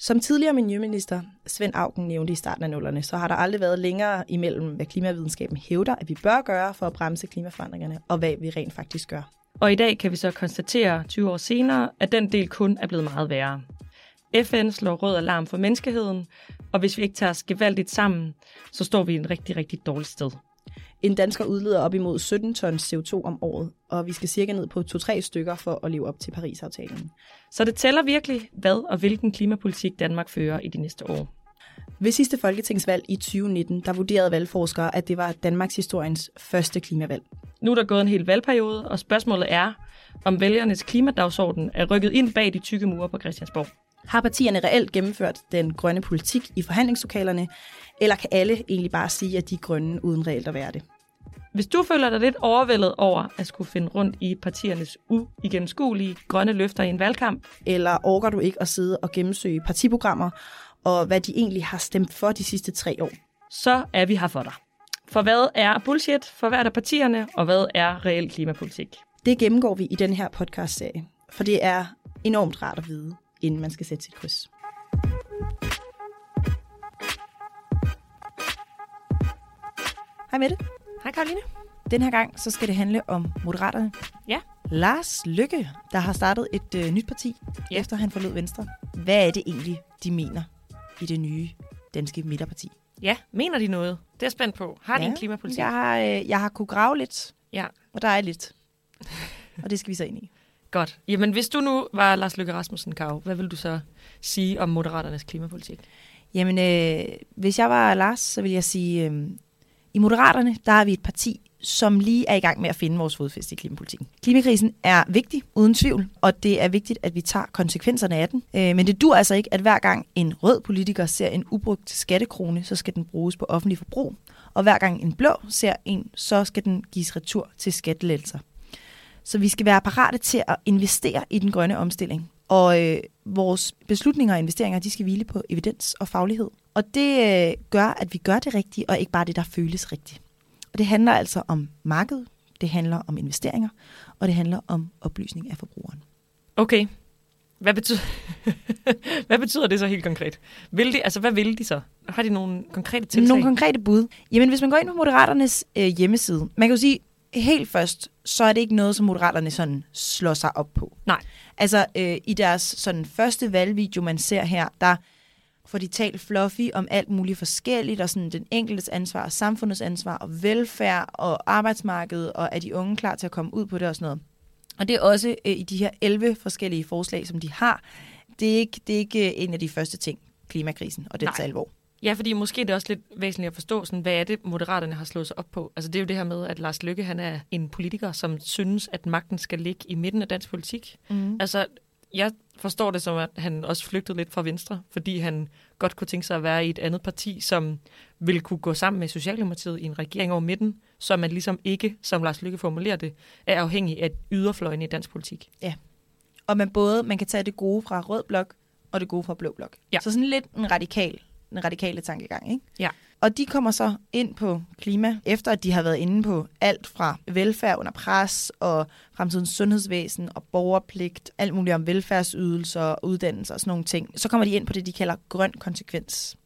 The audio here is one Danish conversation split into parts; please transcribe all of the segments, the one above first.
Som tidligere miljøminister Svend Augen nævnte i starten af nullerne, så har der aldrig været længere imellem, hvad klimavidenskaben hævder, at vi bør gøre for at bremse klimaforandringerne, og hvad vi rent faktisk gør. Og i dag kan vi så konstatere 20 år senere, at den del kun er blevet meget værre. FN slår rød alarm for menneskeheden, og hvis vi ikke tager os gevaldigt sammen, så står vi i en rigtig, rigtig dårlig sted. En dansker udleder op imod 17 tons CO2 om året, og vi skal cirka ned på 2-3 stykker for at leve op til Paris-aftalen. Så det tæller virkelig, hvad og hvilken klimapolitik Danmark fører i de næste år. Ved sidste folketingsvalg i 2019, der vurderede valgforskere, at det var Danmarks historiens første klimavalg. Nu er der gået en hel valgperiode, og spørgsmålet er, om vælgernes klimadagsorden er rykket ind bag de tykke mure på Christiansborg. Har partierne reelt gennemført den grønne politik i forhandlingslokalerne, eller kan alle egentlig bare sige, at de er grønne uden reelt at være det? Hvis du føler dig lidt overvældet over at skulle finde rundt i partiernes uigennemskuelige grønne løfter i en valgkamp, eller orker du ikke at sidde og gennemsøge partiprogrammer, og hvad de egentlig har stemt for de sidste tre år, så er vi her for dig. For hvad er bullshit for hvert af partierne, og hvad er reel klimapolitik? Det gennemgår vi i den her podcast-serie, for det er enormt rart at vide, inden man skal sætte sit kryds. Hej Mette. Hej Karoline. Den her gang så skal det handle om Moderaterne. Ja. Lars Lykke, der har startet et øh, nyt parti, ja. efter han forlod Venstre. Hvad er det egentlig, de mener i det nye danske midterparti? Ja, mener de noget? Det er jeg spændt på. Har de ja. en klimapolitik? Jeg har, øh, jeg har kunne grave lidt, ja. og der er lidt. og det skal vi så ind i. Godt. Jamen, hvis du nu var Lars Løkke Rasmussen, Karo, hvad vil du så sige om Moderaternes klimapolitik? Jamen, øh, hvis jeg var Lars, så vil jeg sige, øh, i Moderaterne, der er vi et parti, som lige er i gang med at finde vores fodfæste i klimapolitikken. Klimakrisen er vigtig, uden tvivl, og det er vigtigt, at vi tager konsekvenserne af den. Øh, men det dur altså ikke, at hver gang en rød politiker ser en ubrugt skattekrone, så skal den bruges på offentlig forbrug. Og hver gang en blå ser en, så skal den gives retur til skattelettelser. Så vi skal være parate til at investere i den grønne omstilling. Og øh, vores beslutninger og investeringer, de skal hvile på evidens og faglighed. Og det øh, gør, at vi gør det rigtige, og ikke bare det, der føles rigtigt. Og det handler altså om markedet, det handler om investeringer, og det handler om oplysning af forbrugeren. Okay. Hvad betyder, hvad betyder det så helt konkret? Vil de, altså, hvad vil de så? Har de nogle konkrete tiltag? Nogle konkrete bud. Jamen, hvis man går ind på Moderaternes øh, hjemmeside, man kan jo sige, helt først, så er det ikke noget, som Moderaterne sådan slår sig op på. Nej. Altså, øh, i deres sådan første valgvideo, man ser her, der får de talt fluffy om alt muligt forskelligt, og sådan den enkeltes ansvar, og samfundets ansvar, og velfærd, og arbejdsmarkedet, og er de unge klar til at komme ud på det og sådan noget. Og det er også øh, i de her 11 forskellige forslag, som de har. Det er ikke, det er ikke øh, en af de første ting, klimakrisen og dets alvor. Ja, fordi måske det er også lidt væsentligt at forstå, sådan, hvad er det, Moderaterne har slået sig op på. Altså det er jo det her med, at Lars Lykke han er en politiker, som synes, at magten skal ligge i midten af dansk politik. Mm. Altså jeg forstår det som, at han også flygtede lidt fra Venstre, fordi han godt kunne tænke sig at være i et andet parti, som ville kunne gå sammen med Socialdemokratiet i en regering over midten, så man ligesom ikke, som Lars Lykke formulerer det, er afhængig af yderfløjen i dansk politik. Ja, og man både man kan tage det gode fra rød blok, og det gode fra blå blok. Ja. Så sådan lidt en radikal, en radikale tankegang, ikke? Ja. Og de kommer så ind på klima, efter at de har været inde på alt fra velfærd under pres og fremtidens sundhedsvæsen og borgerpligt, alt muligt om velfærdsydelser, uddannelse og sådan nogle ting. Så kommer de ind på det, de kalder grøn konsekvens.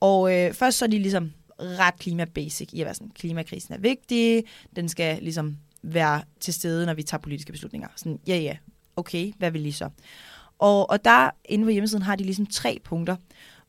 Og øh, først så er de ligesom ret klima-basic i at være sådan, klimakrisen er vigtig, den skal ligesom være til stede, når vi tager politiske beslutninger. Sådan, ja ja, okay, hvad vil I så? Og, og der inde på hjemmesiden har de ligesom tre punkter,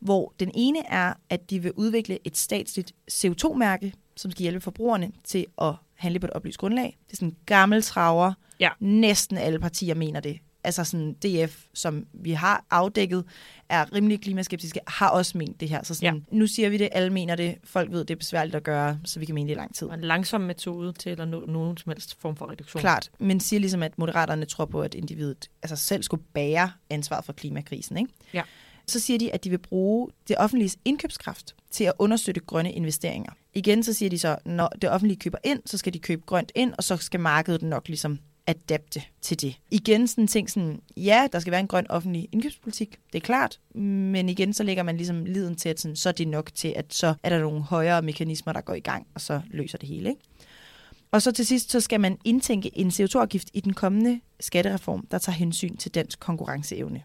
hvor den ene er, at de vil udvikle et statsligt CO2-mærke, som skal hjælpe forbrugerne til at handle på et oplyst grundlag. Det er sådan en gammel traver. Ja. Næsten alle partier mener det. Altså sådan DF, som vi har afdækket, er rimelig klimaskeptiske, har også ment det her. Så sådan, ja. nu siger vi det, alle mener det, folk ved, det er besværligt at gøre, så vi kan mene det i lang tid. Og en langsom metode til at nå nogen som helst form for reduktion. Klart, men siger ligesom, at moderaterne tror på, at individet altså selv skulle bære ansvaret for klimakrisen. Ikke? Ja så siger de, at de vil bruge det offentlige indkøbskraft til at understøtte grønne investeringer. Igen så siger de så, når det offentlige køber ind, så skal de købe grønt ind, og så skal markedet nok ligesom adapte til det. Igen sådan en ting sådan, ja, der skal være en grøn offentlig indkøbspolitik, det er klart, men igen så lægger man ligesom liden til, at sådan, så er det nok til, at så er der nogle højere mekanismer, der går i gang, og så løser det hele. Ikke? Og så til sidst, så skal man indtænke en CO2-afgift i den kommende skattereform, der tager hensyn til dansk konkurrenceevne.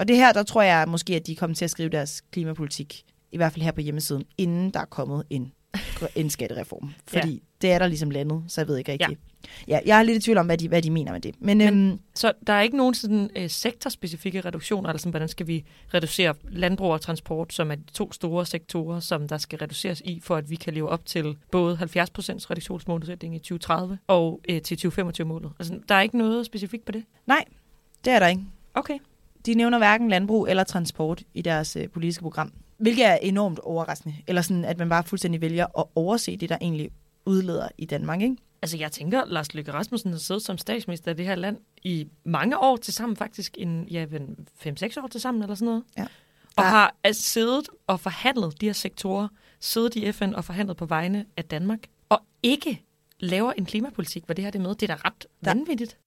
Og det her, der tror jeg måske, at de kommer til at skrive deres klimapolitik, i hvert fald her på hjemmesiden, inden der er kommet en, en skattereform. Fordi ja. det er der ligesom landet, så jeg ved ikke rigtigt. Ja. ja jeg er lidt i tvivl om, hvad de, hvad de mener med det. Men, Men øhm, så der er ikke nogen sådan, øh, sektorspecifikke reduktioner, altså sådan, hvordan skal vi reducere landbrug og transport, som er de to store sektorer, som der skal reduceres i, for at vi kan leve op til både 70% reduktionsmålsætning i 2030 og øh, til 2025-målet. Altså, der er ikke noget specifikt på det? Nej, det er der ikke. Okay. De nævner hverken landbrug eller transport i deres øh, politiske program, hvilket er enormt overraskende. Eller sådan, at man bare fuldstændig vælger at overse det, der egentlig udleder i Danmark, ikke? Altså, jeg tænker, Lars Løkke Rasmussen har siddet som statsminister af det her land i mange år til sammen, faktisk en, ja, 5-6 år til sammen, eller sådan noget. Ja. Og har altså siddet og forhandlet de her sektorer, siddet i FN og forhandlet på vegne af Danmark, og ikke laver en klimapolitik, hvor det her det med. Det er da ret vanvittigt.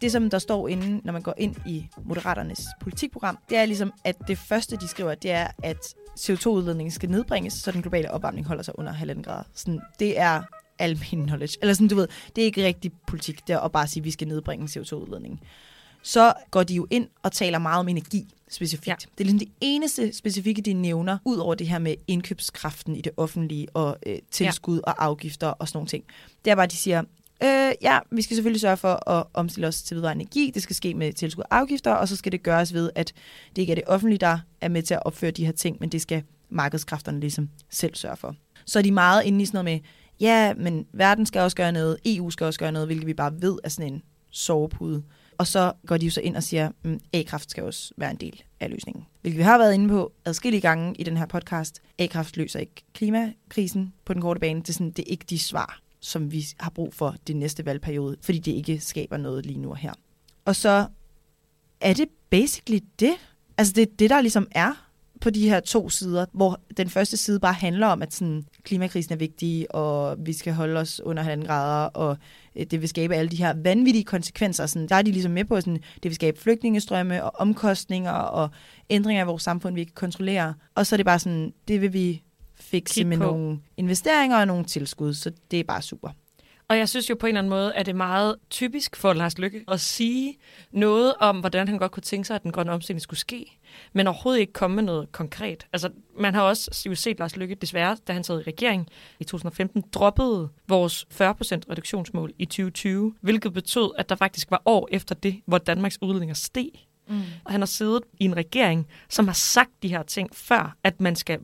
Det, som der står inde, når man går ind i Moderaternes politikprogram, det er ligesom, at det første, de skriver, det er, at CO2-udledningen skal nedbringes, så den globale opvarmning holder sig under 1,5 grader. Sådan, det er almen knowledge. Eller sådan, du ved, det er ikke rigtig politik, det er at bare sige, at vi skal nedbringe CO2-udledningen. Så går de jo ind og taler meget om energi specifikt. Ja. Det er ligesom det eneste specifikke, de nævner, ud over det her med indkøbskraften i det offentlige og øh, tilskud ja. og afgifter og sådan nogle ting. Det er bare, at de siger, Øh, ja, vi skal selvfølgelig sørge for at omstille os til vedvarende energi. Det skal ske med tilskud og afgifter, og så skal det gøres ved, at det ikke er det offentlige, der er med til at opføre de her ting, men det skal markedskræfterne ligesom selv sørge for. Så er de meget inde i sådan noget med, ja, men verden skal også gøre noget, EU skal også gøre noget, hvilket vi bare ved er sådan en sovepude. Og så går de jo så ind og siger, at A-kraft skal også være en del af løsningen. Hvilket vi har været inde på adskillige gange i den her podcast. A-kraft løser ikke klimakrisen på den korte bane. Det er, sådan, det er ikke de svar, som vi har brug for det næste valgperiode, fordi det ikke skaber noget lige nu og her. Og så er det basically det. Altså det er det, der ligesom er på de her to sider, hvor den første side bare handler om, at sådan, klimakrisen er vigtig, og vi skal holde os under 1,5 grader, og øh, det vil skabe alle de her vanvittige konsekvenser. Sådan, der er de ligesom med på, sådan, det vil skabe flygtningestrømme og omkostninger og ændringer i vores samfund, vi ikke kontrollere. Og så er det bare sådan, det vil vi fikse med på. nogle investeringer og nogle tilskud, så det er bare super. Og jeg synes jo på en eller anden måde, at det er meget typisk for Lars Lykke at sige noget om, hvordan han godt kunne tænke sig, at den grønne omstilling skulle ske, men overhovedet ikke komme med noget konkret. Altså, man har også jo set Lars Lykke, desværre, da han sad i regering i 2015, droppede vores 40% reduktionsmål i 2020, hvilket betød, at der faktisk var år efter det, hvor Danmarks udledninger steg Mm. Og han har siddet i en regering, som har sagt de her ting før, at man skal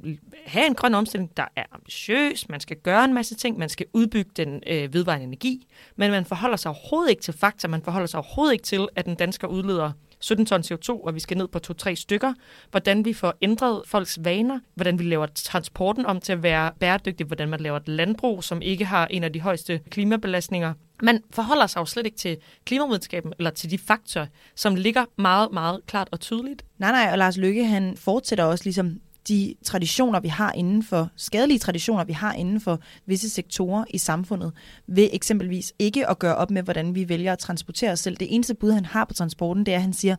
have en grøn omstilling, der er ambitiøs, man skal gøre en masse ting, man skal udbygge den øh, vedvarende energi, men man forholder sig overhovedet ikke til fakta, man forholder sig overhovedet ikke til, at den danske udleder 17 ton CO2, og vi skal ned på to-tre stykker. Hvordan vi får ændret folks vaner, hvordan vi laver transporten om til at være bæredygtig, hvordan man laver et landbrug, som ikke har en af de højeste klimabelastninger. Man forholder sig jo slet ikke til klimavidenskaben eller til de faktorer, som ligger meget, meget klart og tydeligt. Nej, nej, og Lars Lykke, han fortsætter også ligesom de traditioner, vi har inden for, skadelige traditioner, vi har inden for visse sektorer i samfundet, ved eksempelvis ikke at gøre op med, hvordan vi vælger at transportere os selv. Det eneste bud, han har på transporten, det er, at han siger,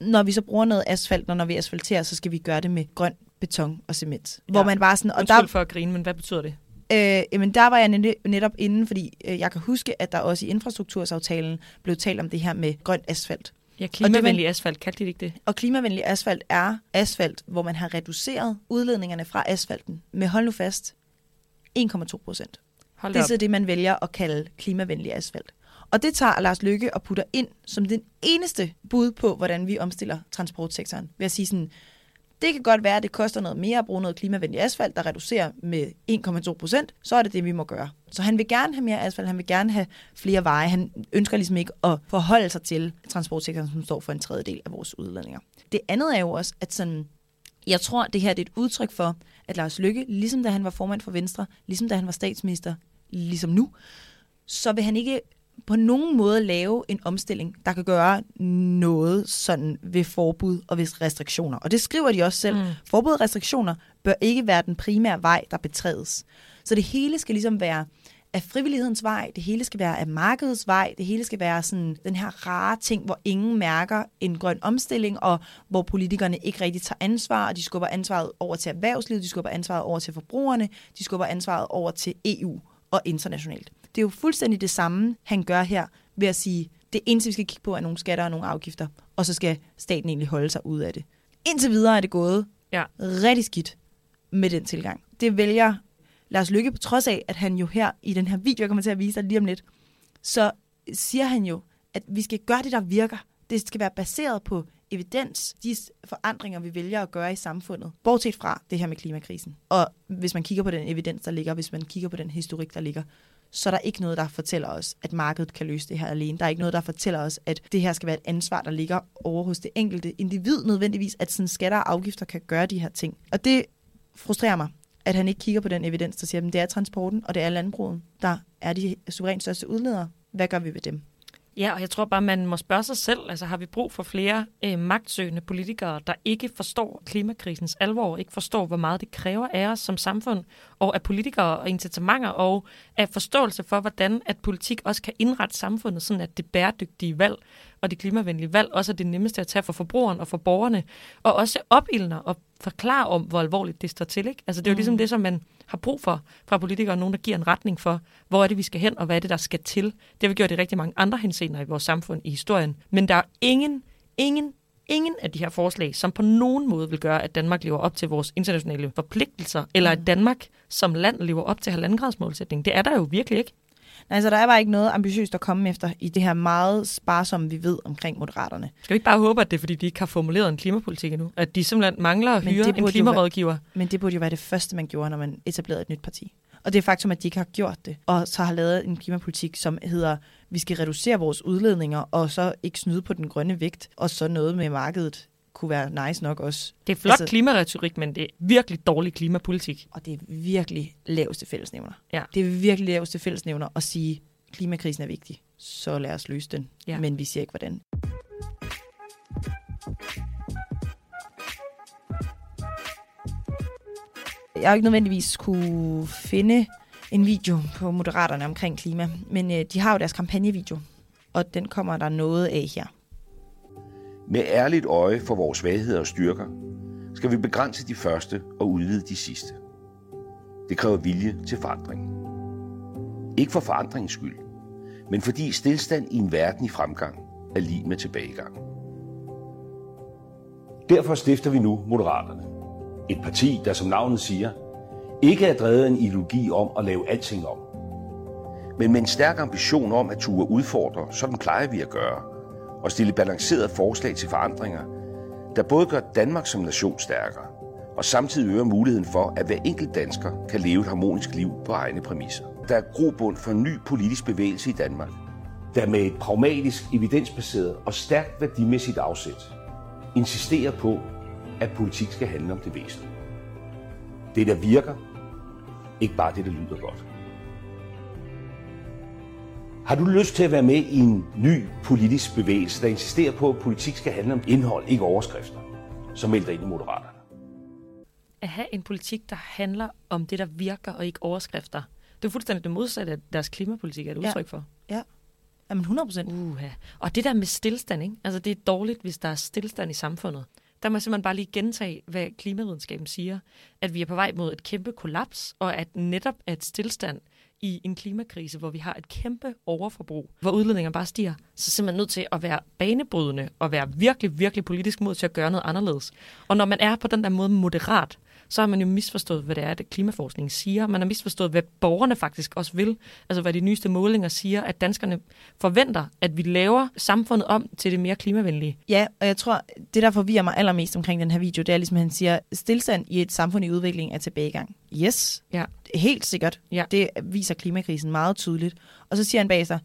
når vi så bruger noget asfalt, og når vi asfalterer, så skal vi gøre det med grøn beton og cement. Ja. Hvor man bare sådan... Og Undskyld der, for at grine, men hvad betyder det? Øh, jamen der var jeg netop inde, fordi øh, jeg kan huske, at der også i infrastruktursaftalen blev talt om det her med grøn asfalt. Ja, klimavenlig asfalt, kaldte de ikke det? Og klimavenlig asfalt er asfalt, hvor man har reduceret udledningerne fra asfalten med, hold nu fast, 1,2 procent. Det er så det, man vælger at kalde klimavenlig asfalt. Og det tager Lars Lykke og putter ind som den eneste bud på, hvordan vi omstiller transportsektoren. Ved at sige sådan, det kan godt være, at det koster noget mere at bruge noget klimavenlig asfalt, der reducerer med 1,2 procent. Så er det det, vi må gøre. Så han vil gerne have mere asfalt, han vil gerne have flere veje. Han ønsker ligesom ikke at forholde sig til transportsektoren, som står for en tredjedel af vores udledninger. Det andet er jo også, at sådan, jeg tror, det her det er et udtryk for, at Lars Lykke, ligesom da han var formand for Venstre, ligesom da han var statsminister, ligesom nu, så vil han ikke på nogen måde lave en omstilling, der kan gøre noget sådan ved forbud og ved restriktioner. Og det skriver de også selv. Mm. Forbud og restriktioner bør ikke være den primære vej, der betrædes. Så det hele skal ligesom være af frivillighedens vej, det hele skal være af markedets vej, det hele skal være sådan den her rare ting, hvor ingen mærker en grøn omstilling, og hvor politikerne ikke rigtig tager ansvar, og de skubber ansvaret over til erhvervslivet, de skubber ansvaret over til forbrugerne, de skubber ansvaret over til EU og internationalt. Det er jo fuldstændig det samme, han gør her ved at sige, det eneste, vi skal kigge på, er nogle skatter og nogle afgifter, og så skal staten egentlig holde sig ud af det. Indtil videre er det gået Ja. rigtig skidt med den tilgang. Det vælger Lars Lykke, på trods af, at han jo her i den her video, jeg kommer til at vise dig lige om lidt, så siger han jo, at vi skal gøre det, der virker. Det skal være baseret på evidens, de forandringer, vi vælger at gøre i samfundet, bortset fra det her med klimakrisen. Og hvis man kigger på den evidens, der ligger, hvis man kigger på den historik, der ligger, så er der ikke noget, der fortæller os, at markedet kan løse det her alene. Der er ikke noget, der fortæller os, at det her skal være et ansvar, der ligger over hos det enkelte individ nødvendigvis, at sådan skatter og afgifter kan gøre de her ting. Og det frustrerer mig, at han ikke kigger på den evidens, der siger, at det er transporten, og det er landbruget, der er de suverænt største udledere. Hvad gør vi ved dem? Ja, og jeg tror bare, man må spørge sig selv, altså har vi brug for flere øh, magtsøgende politikere, der ikke forstår klimakrisens alvor, ikke forstår, hvor meget det kræver af os som samfund, og af politikere og incitamenter, og af forståelse for, hvordan at politik også kan indrette samfundet, sådan at det bæredygtige valg og det klimavenlige valg også er det nemmeste at tage for forbrugeren og for borgerne, og også opildner og forklare om, hvor alvorligt det står til. Ikke? Altså, det er jo ligesom det, som man har brug for fra politikere, nogen, der giver en retning for, hvor er det, vi skal hen, og hvad er det, der skal til. Det har vi gjort i rigtig mange andre henseender i vores samfund i historien. Men der er ingen, ingen, ingen af de her forslag, som på nogen måde vil gøre, at Danmark lever op til vores internationale forpligtelser, eller at Danmark som land lever op til halvandengradsmålsætningen. Det er der jo virkelig ikke. Nej, så der er bare ikke noget ambitiøst at komme efter i det her meget sparsomme, vi ved omkring moderaterne. Skal vi ikke bare håbe, at det er, fordi de ikke har formuleret en klimapolitik endnu? At de simpelthen mangler at hyre en klimarådgiver? Men det burde jo være det første, man gjorde, når man etablerede et nyt parti. Og det er faktum, at de ikke har gjort det, og så har lavet en klimapolitik, som hedder, vi skal reducere vores udledninger, og så ikke snyde på den grønne vægt, og så noget med markedet kunne være nice nok også. Det er flot altså, klimaretorik, men det er virkelig dårlig klimapolitik. Og det er virkelig laveste fællesnævner. Ja. Det er virkelig laveste fællesnævner at sige, klimakrisen er vigtig, så lad os løse den. Ja. Men vi siger ikke, hvordan. Jeg har ikke nødvendigvis kunne finde en video på Moderaterne omkring klima, men øh, de har jo deres kampagnevideo, og den kommer der noget af her. Med ærligt øje for vores svagheder og styrker, skal vi begrænse de første og udvide de sidste. Det kræver vilje til forandring. Ikke for forandringens skyld, men fordi stillstand i en verden i fremgang er lige med tilbagegang. Derfor stifter vi nu Moderaterne. Et parti, der som navnet siger, ikke er drevet af en ideologi om at lave alting om, men med en stærk ambition om at ture udfordre, sådan plejer vi at gøre, og stille balancerede forslag til forandringer, der både gør Danmark som nation stærkere, og samtidig øger muligheden for, at hver enkelt dansker kan leve et harmonisk liv på egne præmisser. Der er grobund for en ny politisk bevægelse i Danmark, der med et pragmatisk, evidensbaseret og stærkt værdimæssigt afsæt insisterer på, at politik skal handle om det væsentlige. Det, der virker, ikke bare det, der lyder godt. Har du lyst til at være med i en ny politisk bevægelse, der insisterer på, at politik skal handle om indhold, ikke overskrifter, så meld dig ind i Moderaterne. At have en politik, der handler om det, der virker, og ikke overskrifter. Det er fuldstændig det modsatte af deres klimapolitik, er et Ja. udtryk for. Ja, Jamen 100 procent. Uha. Og det der med stillstand, ikke? Altså, det er dårligt, hvis der er stillstand i samfundet. Der må jeg simpelthen bare lige gentage, hvad klimavidenskaben siger. At vi er på vej mod et kæmpe kollaps, og at netop at stillstand i en klimakrise, hvor vi har et kæmpe overforbrug, hvor udledninger bare stiger, så er simpelthen nødt til at være banebrydende og være virkelig, virkelig politisk mod til at gøre noget anderledes. Og når man er på den der måde moderat, så har man jo misforstået, hvad det er, det klimaforskningen siger. Man har misforstået, hvad borgerne faktisk også vil. Altså hvad de nyeste målinger siger, at danskerne forventer, at vi laver samfundet om til det mere klimavenlige. Ja, og jeg tror, det der forvirrer mig allermest omkring den her video, det er ligesom, han siger, stillstand i et samfund i udvikling er tilbagegang. Yes, Ja. helt sikkert. Ja. Det viser klimakrisen meget tydeligt. Og så siger han bag sig,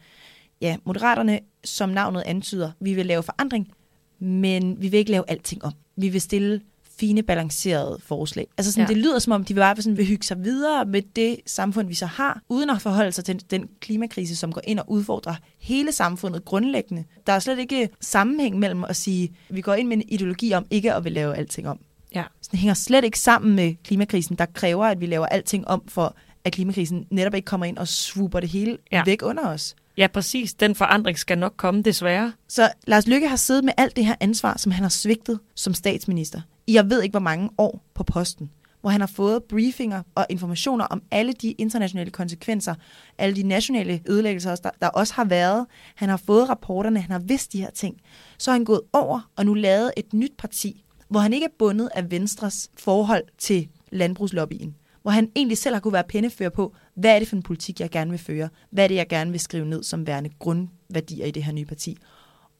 ja, moderaterne, som navnet antyder, vi vil lave forandring, men vi vil ikke lave alting om. Vi vil stille fine, balancerede forslag. Altså sådan, Ja. det lyder som om, de vil bare sådan, vil hygge sig videre med det samfund, vi så har, uden at forholde sig til den klimakrise, som går ind og udfordrer hele samfundet grundlæggende. Der er slet ikke sammenhæng mellem at sige, vi går ind med en ideologi om ikke at vil lave alting om. Ja. Så det hænger slet ikke sammen med klimakrisen, der kræver, at vi laver alting om for at klimakrisen netop ikke kommer ind og swooper det hele ja. væk under os. Ja, præcis. Den forandring skal nok komme, desværre. Så Lars Lykke har siddet med alt det her ansvar, som han har svigtet som statsminister, i jeg ved ikke hvor mange år på posten, hvor han har fået briefinger og informationer om alle de internationale konsekvenser, alle de nationale ødelæggelser, der, der også har været. Han har fået rapporterne, han har vidst de her ting. Så er han gået over og nu lavet et nyt parti, hvor han ikke er bundet af Venstres forhold til landbrugslobbyen, hvor han egentlig selv har kunne være pennefører på, hvad er det for en politik, jeg gerne vil føre? Hvad er det, jeg gerne vil skrive ned som værende grundværdier i det her nye parti?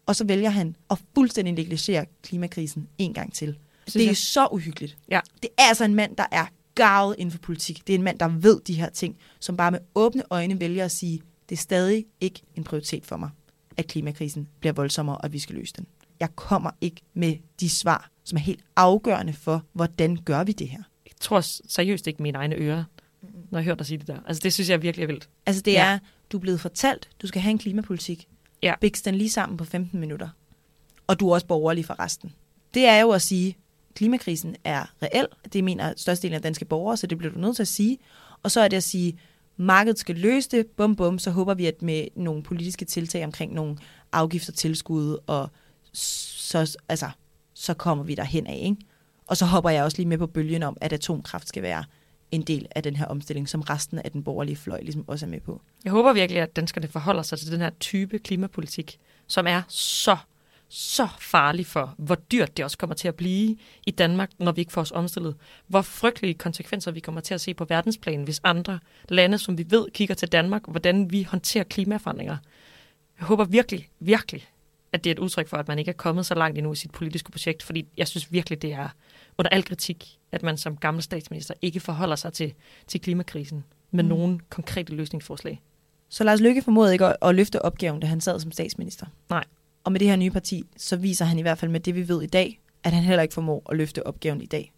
Og så vælger han at fuldstændig negligere klimakrisen en gang til. Synes Det er jeg. så uhyggeligt. Ja. Det er altså en mand, der er gavet inden for politik. Det er en mand, der ved de her ting, som bare med åbne øjne vælger at sige, det er stadig ikke en prioritet for mig, at klimakrisen bliver voldsommere, og at vi skal løse den. Jeg kommer ikke med de svar, som er helt afgørende for, hvordan gør vi det her. Jeg tror seriøst ikke mine egne ører, når jeg hører dig sige det der. Altså, det synes jeg virkelig er vildt. Altså det Ja. ja. er, du er blevet fortalt, du skal have en klimapolitik. Ja. Biks den lige sammen på 15 minutter. Og du er også borgerlig for resten. Det er jo at sige, klimakrisen er reel. Det mener størstedelen af danske borgere, så det bliver du nødt til at sige. Og så er det at sige, markedet skal løse det, bum bum, så håber vi, at med nogle politiske tiltag omkring nogle afgifter, tilskud, og så, altså, så kommer vi derhen af, ikke? Og så hopper jeg også lige med på bølgen om, at atomkraft skal være en del af den her omstilling, som resten af den borgerlige fløj ligesom også er med på. Jeg håber virkelig, at danskerne forholder sig til den her type klimapolitik, som er så, så farlig for, hvor dyrt det også kommer til at blive i Danmark, når vi ikke får os omstillet. Hvor frygtelige konsekvenser vi kommer til at se på verdensplan, hvis andre lande, som vi ved, kigger til Danmark, hvordan vi håndterer klimaforandringer. Jeg håber virkelig, virkelig, at det er et udtryk for, at man ikke er kommet så langt endnu i sit politiske projekt, fordi jeg synes virkelig, det er under al kritik, at man som gammel statsminister ikke forholder sig til, til klimakrisen med mm. Nogle konkrete løsningsforslag. Så Lars Løkke formåede ikke at, at løfte opgaven, da han sad som statsminister. Nej. Og med det her nye parti, så viser han i hvert fald med det, vi ved i dag, at han heller ikke formår at løfte opgaven i dag.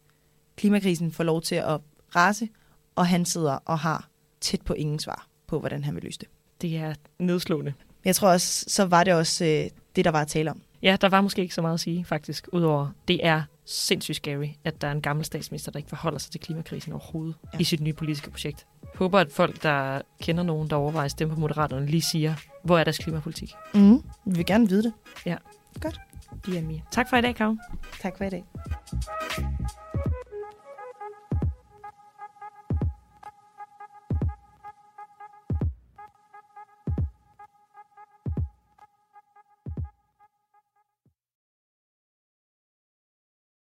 Klimakrisen får lov til at rase, og han sidder og har tæt på ingen svar på, hvordan han vil løse det. Det er nedslående. Jeg tror også, så var det også øh, det, der var at tale om. Ja, der var måske ikke så meget at sige, faktisk, udover det er sindssygt scary, at der er en gammel statsminister, der ikke forholder sig til klimakrisen overhovedet ja. Ja. i sit nye politiske projekt. Håber, at folk, der kender nogen, der overvejer stemme på Moderaterne, lige siger, hvor er deres klimapolitik? Mm. Vi vil gerne vide det. De er med. Tak for i dag, Karo. Tak for i dag.